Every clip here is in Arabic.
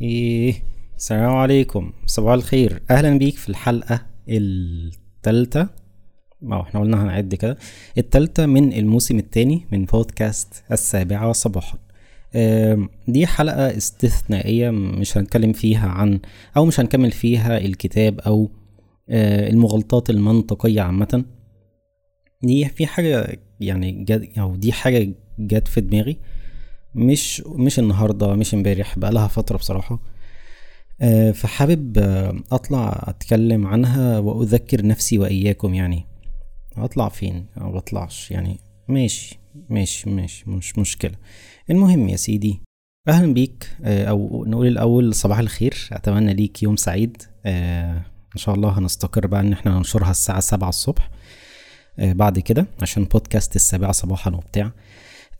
إيه السلام عليكم. صباح الخير. أهلا بيك في الحلقة التالتة. آه إحنا قلنا هنعد كده. التالتة من الموسم التاني من بودكاست السابعة صباحا. دي حلقة استثنائية مش هنتكلم فيها عن أو مش هنكمل فيها الكتاب أو آه، المغالطات المنطقية عامة. دي في حاجة يعني جد أو دي حاجة جت في دماغي. مش مش النهارده مش امبارح بقالها فترة بصراحة. آه، فحابب آه، أطلع أتكلم عنها وأذكر نفسي وإياكم يعني. أطلع فين؟ أو بطلعش يعني. ماشي ماشي ماشي مش مشكلة. المهم يا سيدي أهلا بيك. آه، أو نقول الأول صباح الخير. أتمنى ليك يوم سعيد. إن شاء الله هنستقر بقى إن إحنا ننشرها الساعة سبعة الصبح. بعد كده عشان بودكاست السابعة صباحا وبتاع.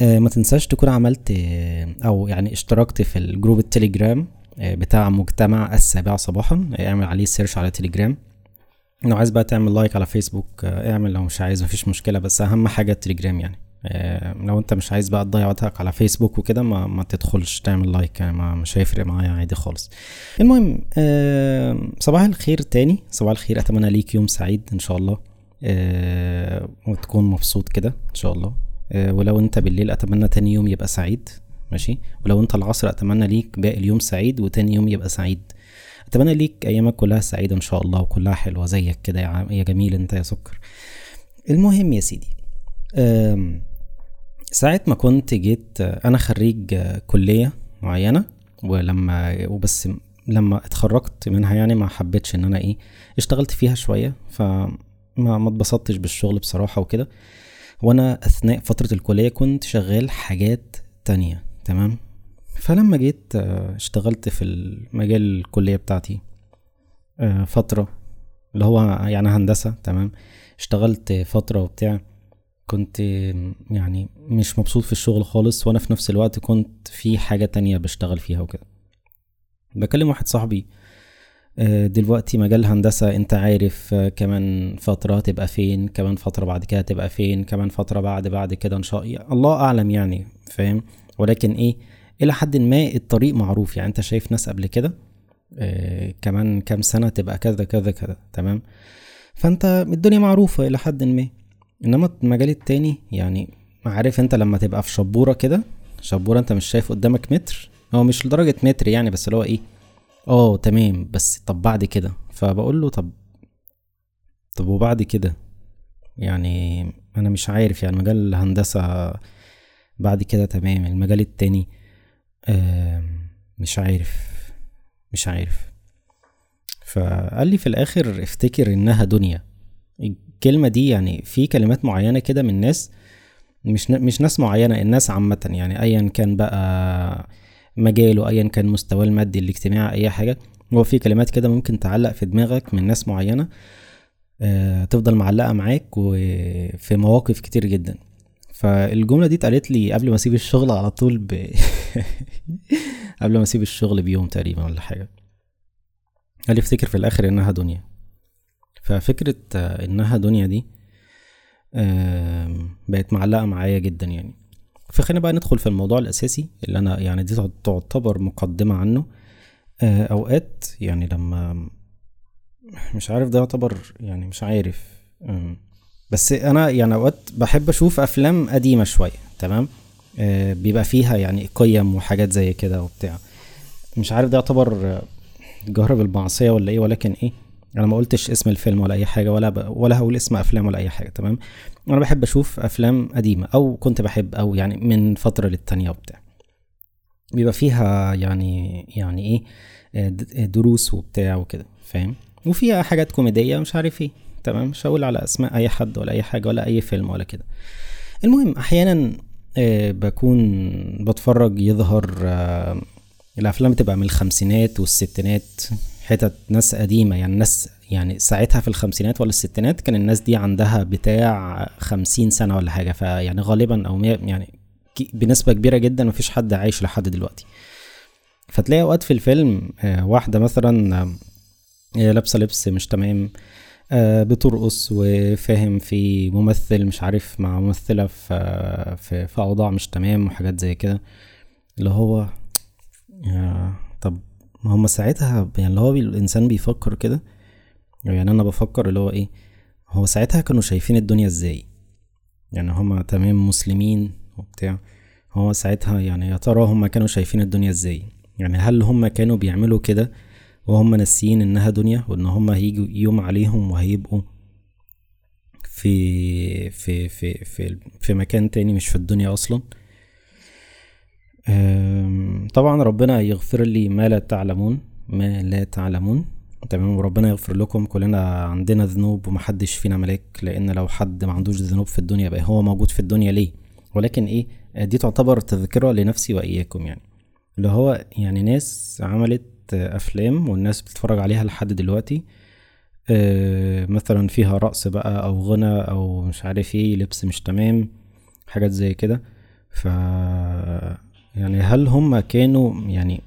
ما تنساش تكون عملت آه، أو يعني اشتركت في ال group التليجرام آه، بتاع مجتمع السابعة صباحا. آه، اعمل عليه search على تليجرام. لو عايز بقى تعمل like على فيسبوك آه، اعمل. لو مش عايز مفيش مشكلة بس أهم حاجة التليجرام يعني. آه، لو أنت مش عايز بقى تضيع وقتك على فيسبوك وكده ما, ما تدخلش تعمل like يعني ما مش هيفرق معايا عادي خالص. المهم آه، صباح الخير تاني. صباح الخير أتمنى ليك يوم سعيد إن شاء الله. آه، وتكون مبسوط كده إن شاء الله. آه، ولو انت بالليل اتمنى تاني يوم يبقى سعيد ماشي؟ ولو انت العصر اتمنى ليك باقي اليوم سعيد وتاني يوم يبقى سعيد. اتمنى ليك ايامك كلها سعيدة ان شاء الله وكلها حلوة زيك كده يا يا جميل انت يا سكر. المهم يا سيدي ساعة ما كنت جيت أنا خريج آه، كلية معينة ولما وبس لما اتخرجت منها يعني ما حبيتش ان أنا إيه اشتغلت فيها شوية فما ما اتبسطتش بالشغل بصراحة وكده. وأنا أثناء فترة الكلية كنت شغال حاجات تانية تمام؟ فلما جيت آه، اشتغلت في المجال الكلية بتاعتي آه، فترة اللي هو يعني هندسة تمام؟ اشتغلت فترة وبتاع كنت يعني مش مبسوط في الشغل خالص وأنا في نفس الوقت كنت في حاجة تانية بشتغل فيها وكده. بكلم واحد صاحبي دلوقتي مجال هندسة انت عارف آه، كمان فترة تبقى فين كمان فترة بعد كده تبقى فين كمان فترة بعد بعد كده ان شاء الله أعلم يعني فاهم؟ ولكن إيه إلى حد ما الطريق معروف. يعني أنت شايف ناس قبل كده آه، كمان كام سنة تبقى كذا كذا كذا تمام؟ فأنت الدنيا معروفة إلى حد ما. إنما المجال التاني يعني عارف أنت لما تبقى في شبورة كده شبورة أنت مش شايف قدامك متر هو مش لدرجة متر يعني بس اللي هو إيه آه تمام. بس طب بعد كده؟ فبقول له طب طب وبعد كده؟ يعني أنا مش عارف. يعني مجال الهندسة بعد كده تمام. المجال التاني آم، مش عارف. مش عارف. فقال لي في الآخر افتكر إنها دنيا. الكلمة دي يعني في كلمات معينة كده من ناس مش مش ناس معينة الناس عامة يعني ايا كان بقى مجاله ايا كان مستواه المادي الاجتماعي أي حاجة هو في كلمات كده ممكن تعلق في دماغك من ناس معينة آه، تفضل معلقة معاك وفي مواقف كتير جدا. فالجملة دي اتقالت لي قبل ما أسيب الشغل على طول ب... قبل ما أسيب الشغل بيوم تقريبا ولا حاجة. قال افتكر في الآخر إنها دنيا. ففكرة آه، إنها دنيا دي بقت معلقة معايا جدا يعني. فخلينا بقى ندخل في الموضوع الأساسي اللي أنا يعني دي تعتبر مقدمة عنه. آه، أوقات يعني لما مش عارف ده يعتبر يعني مش عارف. بس أنا يعني أوقات بحب أشوف أفلام قديمة شوية تمام؟ آه بيبقى فيها يعني قيم وحاجات زي كده وبتاع. مش عارف ده يعتبر جهر بالمعصيه ولا إيه ولكن إيه أنا ما قلتش اسم الفيلم ولا أي حاجة ولا ب... ولا هقول اسم أفلام ولا أي حاجة تمام؟ أنا بحب أشوف أفلام قديمة أو كنت بحب أو يعني من فترة للتانية وبتاع. بيبقى فيها يعني يعني إيه آه، د- دروس وبتاع وكده فاهم؟ وفيها حاجات كوميدية مش عارف إيه تمام؟ مش هقول على أسماء أي حد ولا أي حاجة ولا أي فيلم ولا كده. المهم أحيانا آه، بكون بتفرج يظهر آه، الأفلام بتبقى من الخمسينات والستينات حتت ناس قديمة يعني ناس يعني ساعتها في الخمسينات ولا الستينات كان الناس دي عندها بتاع خمسين سنة ولا حاجة فيعني غالبا مية يعني بنسبة كبيرة جدا مفيش حد عايش لحد دلوقتي. فتلاقي أوقات في الفيلم آه، واحدة مثلا آه، هي لابسة لبس مش تمام آه، بترقص وفاهم في ممثل مش عارف مع ممثلة في في, في أوضاع مش تمام وحاجات زي كده. اللي هو يا طب هم ساعتها يعني اللي هو الإنسان بيفكر كده. يعني أنا بفكر اللي هو إيه هو ساعتها كانوا شايفين الدنيا إزاي؟ يعني هما تمام مسلمين وبتاع. هو ساعتها يعني يا ترى هما كانوا شايفين الدنيا إزاي؟ يعني هل هما كانوا بيعملوا كده وهم ناسيين إنها دنيا وإن هما هيجوا يوم عليهم وهيبقوا في في في في في مكان تاني مش في الدنيا أصلا؟ طبعا ربنا يغفر لي ما لا تعلمون ما لا تعلمون. تمام؟ وربنا يغفر لكم. كلنا عندنا ذنوب ومحدش فينا ملاك لأن لو حد ما عندوش ذنوب في الدنيا يبقى هو موجود في الدنيا ليه؟ ولكن إيه؟ دي تعتبر تذكرة لنفسي وإياكم يعني. اللي هو يعني ناس عملت أفلام والناس بتتفرج عليها لحد دلوقتي. آه، مثلا فيها رقص بقى أو غنى أو مش عارف إيه لبس مش تمام حاجات زي كده. ف يعني هل هم كانوا يعني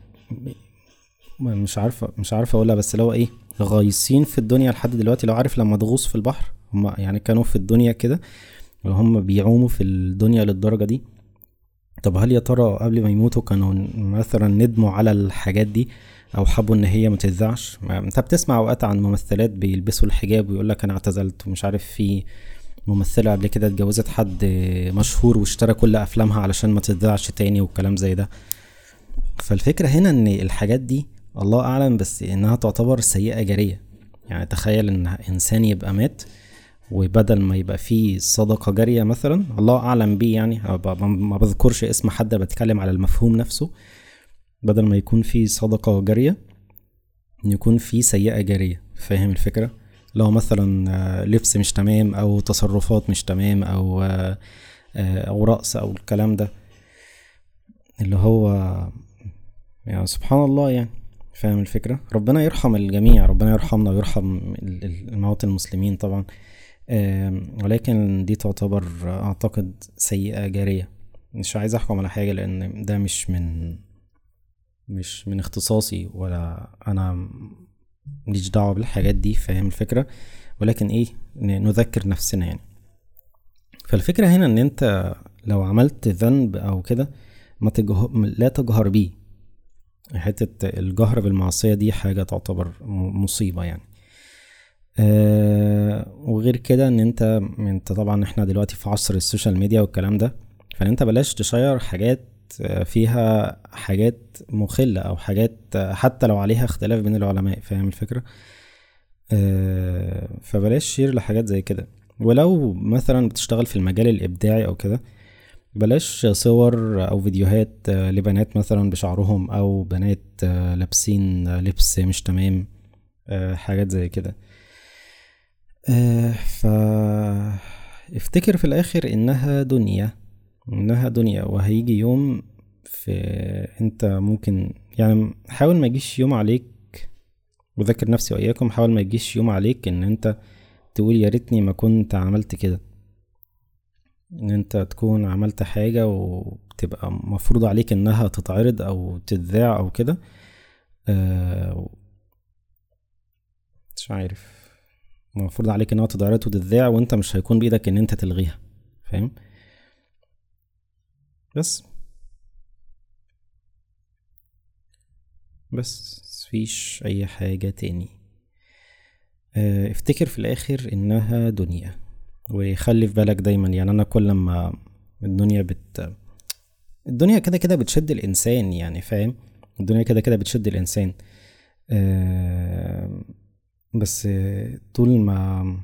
مش عارفه مش عارفه أقولها بس لو إيه غايصين في الدنيا لحد دلوقتي. لو عارف لما تغوص في البحر هم يعني كانوا في الدنيا كده وهم بيعوموا في الدنيا للدرجة دي. طب هل يا ترى قبل ما يموتوا كانوا مثلا ندموا على الحاجات دي أو حبوا إن هي ما أنت بتسمع أوقات عن ممثلات بيلبسوا الحجاب ويقول لك أنا اعتزلت ومش عارف في ممثلة قبل كده اتجوزت حد مشهور واشترى كل أفلامها علشان ما تذاعش تاني والكلام زي ده. فالفكرة هنا إن الحاجات دي الله أعلم بس إنها تعتبر سيئة جارية. يعني تخيل إن إنسان يبقى مات وبدل ما يبقى فيه صدقة جارية مثلا الله أعلم بيه يعني ما بذكرش اسم حد بتكلم على المفهوم نفسه. بدل ما يكون في صدقة جارية يكون في سيئة جارية. فاهم الفكرة؟ لو مثلا آه، لبس مش تمام أو تصرفات مش تمام أو آه، أو رقص أو الكلام ده اللي هو يعني سبحان الله يعني. فاهم الفكرة؟ ربنا يرحم الجميع ربنا يرحمنا ويرحم الموت المسلمين طبعا. ولكن دي تعتبر أعتقد سيئة جارية. مش عايز أحكم على حاجة لأن ده مش من مش من اختصاصي ولا أنا مليش دعوة بالحاجات دي فاهم الفكرة؟ ولكن إيه نذكر نفسنا يعني. فالفكرة هنا إن أنت لو عملت ذنب أو كده ما تجه... لا تجهر بيه. حتة الجهر بالمعصية دي حاجة تعتبر مصيبة يعني. أه وغير كده إن أنت أنت طبعا إحنا دلوقتي في عصر ال social media والكلام ده فانت بلاش تشير حاجات فيها حاجات مخلة أو حاجات حتى لو عليها اختلاف بين العلماء فاهم الفكرة؟ أه فبلاش شير لحاجات زي كده. ولو مثلا بتشتغل في المجال الإبداعي أو كده بلاش صور أو فيديوهات لبنات مثلا بشعرهم أو بنات لابسين لبس مش تمام أه حاجات زي كده. أه ف افتكر في الآخر إنها دنيا. إنها دنيا وهيجي يوم في أنت ممكن يعني حاول ما يجيش يوم عليك وذكر نفسي وإياكم حاول ما يجيش يوم عليك إن أنت تقول يا ريتني ما كنت عملت كده. إن أنت تكون عملت حاجة وتبقى مفروض عليك إنها تتعرض أو تتذاع أو كده. آه مش عارف. المفروض عليك إنها تتعرض وتتذاع وأنت مش هيكون بإيدك إن أنت تلغيها فاهم؟ بس. بس فيش أي حاجة تاني. آه، افتكر في الآخر إنها دنيا. وخلي في بالك دايما يعني أنا كل ما الدنيا بت الدنيا كده كده بتشد الإنسان يعني فاهم؟ الدنيا كده كده بتشد الإنسان. آه، بس طول ما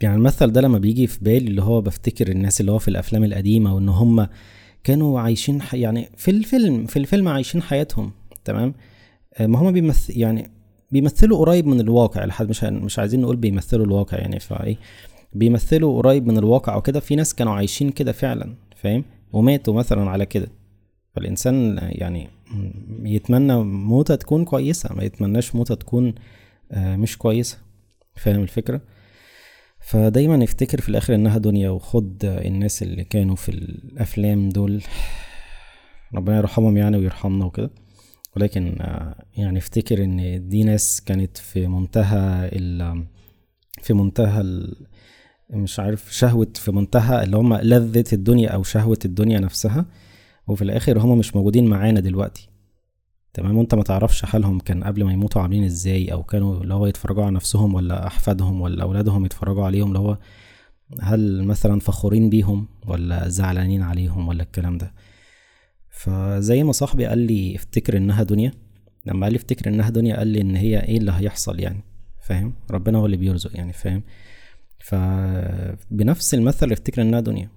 يعني المثل ده لما بيجي في بالي اللي هو بفتكر الناس اللي هو في الأفلام القديمة وإن هم كانوا عايشين ح... يعني في الفيلم في الفيلم عايشين حياتهم تمام؟ آه، ما هم بيمثل يعني بيمثلوا قريب من الواقع لحد مش مش عايزين نقول بيمثلوا الواقع يعني فايه بيمثلوا قريب من الواقع أو كده. في ناس كانوا عايشين كده فعلا فاهم؟ وماتوا مثلا على كده. فالإنسان يعني يتمنى موتة تكون كويسة ما يتمناش موتة تكون آه، مش كويسة فاهم الفكرة؟ فدايما افتكر في الآخر إنها دنيا وخد الناس اللي كانوا في الأفلام دول ربنا يرحمهم يعني ويرحمنا وكده. ولكن آه، يعني افتكر إن دي ناس كانت في منتهى ال في منتهى ال مش عارف شهوة في منتهى اللي هم لذة الدنيا أو شهوة الدنيا نفسها. وفي الآخر هم مش موجودين معانا دلوقتي. تمام؟ وانت ما تعرفش حالهم كان قبل ما يموتوا عاملين إزاي أو كانوا اللي هو يتفرجوا على نفسهم ولا احفادهم ولا اولادهم يتفرجوا عليهم اللي هو هل مثلا فخورين بيهم ولا زعلانين عليهم ولا الكلام ده؟ فزي ما صاحبي قال لي افتكر انها دنيا لما قال لي افتكر انها دنيا قال لي ان هي إيه اللي هيحصل يعني فاهم؟ ربنا هو اللي بيرزق يعني فاهم؟ فبنفس المثل افتكر انها دنيا.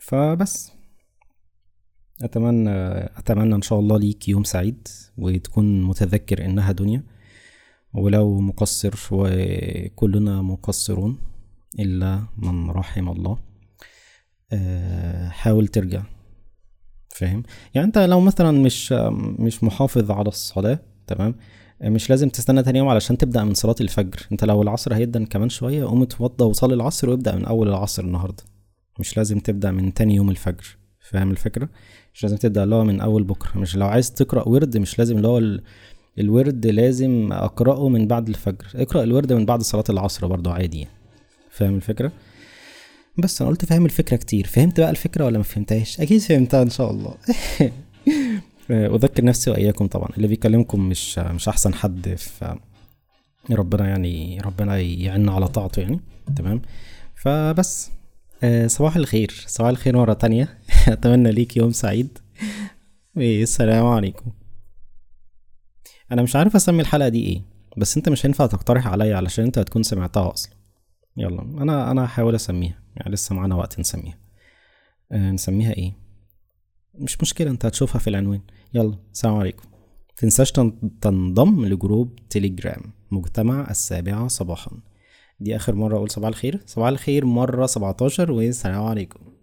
فبس. اتمنى أتمنى إن شاء الله ليك يوم سعيد وتكون متذكر إنها دنيا. ولو مقصر وكلنا مقصرون إلا من رحم الله. آه، حاول ترجع. فاهم؟ يعني أنت لو مثلا مش مش محافظ على الصلاة تمام؟ مش لازم تستنى تاني يوم علشان تبدأ من صلاة الفجر. أنت لو العصر هيدن كمان شوية قوم اتوضى وصلي العصر وابدأ من أول العصر النهارده. مش لازم تبدأ من تاني يوم الفجر. فاهم الفكرة؟ مش لازم تبدأ اللي هو من أول بكرة. مش لو عايز تقرأ ورد مش لازم اللي هو ال... الورد لازم أقرأه من بعد الفجر. اقرأ الورد من بعد صلاة العصر برضو عادي يعني. فاهم الفكرة؟ بس أنا قلت فاهم الفكرة كتير. فهمت بقى الفكرة ولا ما فهمتهاش؟ أكيد فهمتها إن شاء الله. أذكر نفسي وإياكم طبعا. اللي بيكلمكم مش مش أحسن حد في ربنا يعني ربنا يعيننا على طاعته يعني. تمام؟ فبس. آه، صباح الخير. صباح الخير مرة تانية. أتمنى ليك يوم سعيد. والسلام عليكم. أنا مش عارف أسمي الحلقة دي إيه بس أنت مش هينفع تقترح عليا علشان أنت هتكون سمعتها أصلا. يلا أنا أنا هحاول أسميها. يعني لسه معانا وقت نسميها. أه نسميها إيه؟ مش مشكلة أنت هتشوفها في العنوان. يلا السلام عليكم. تنساش تنضم لجروب تليجرام مجتمع السابعة صباحا. دي آخر مرة أقول صباح الخير. صباح الخير مرة 17 والسلام عليكم.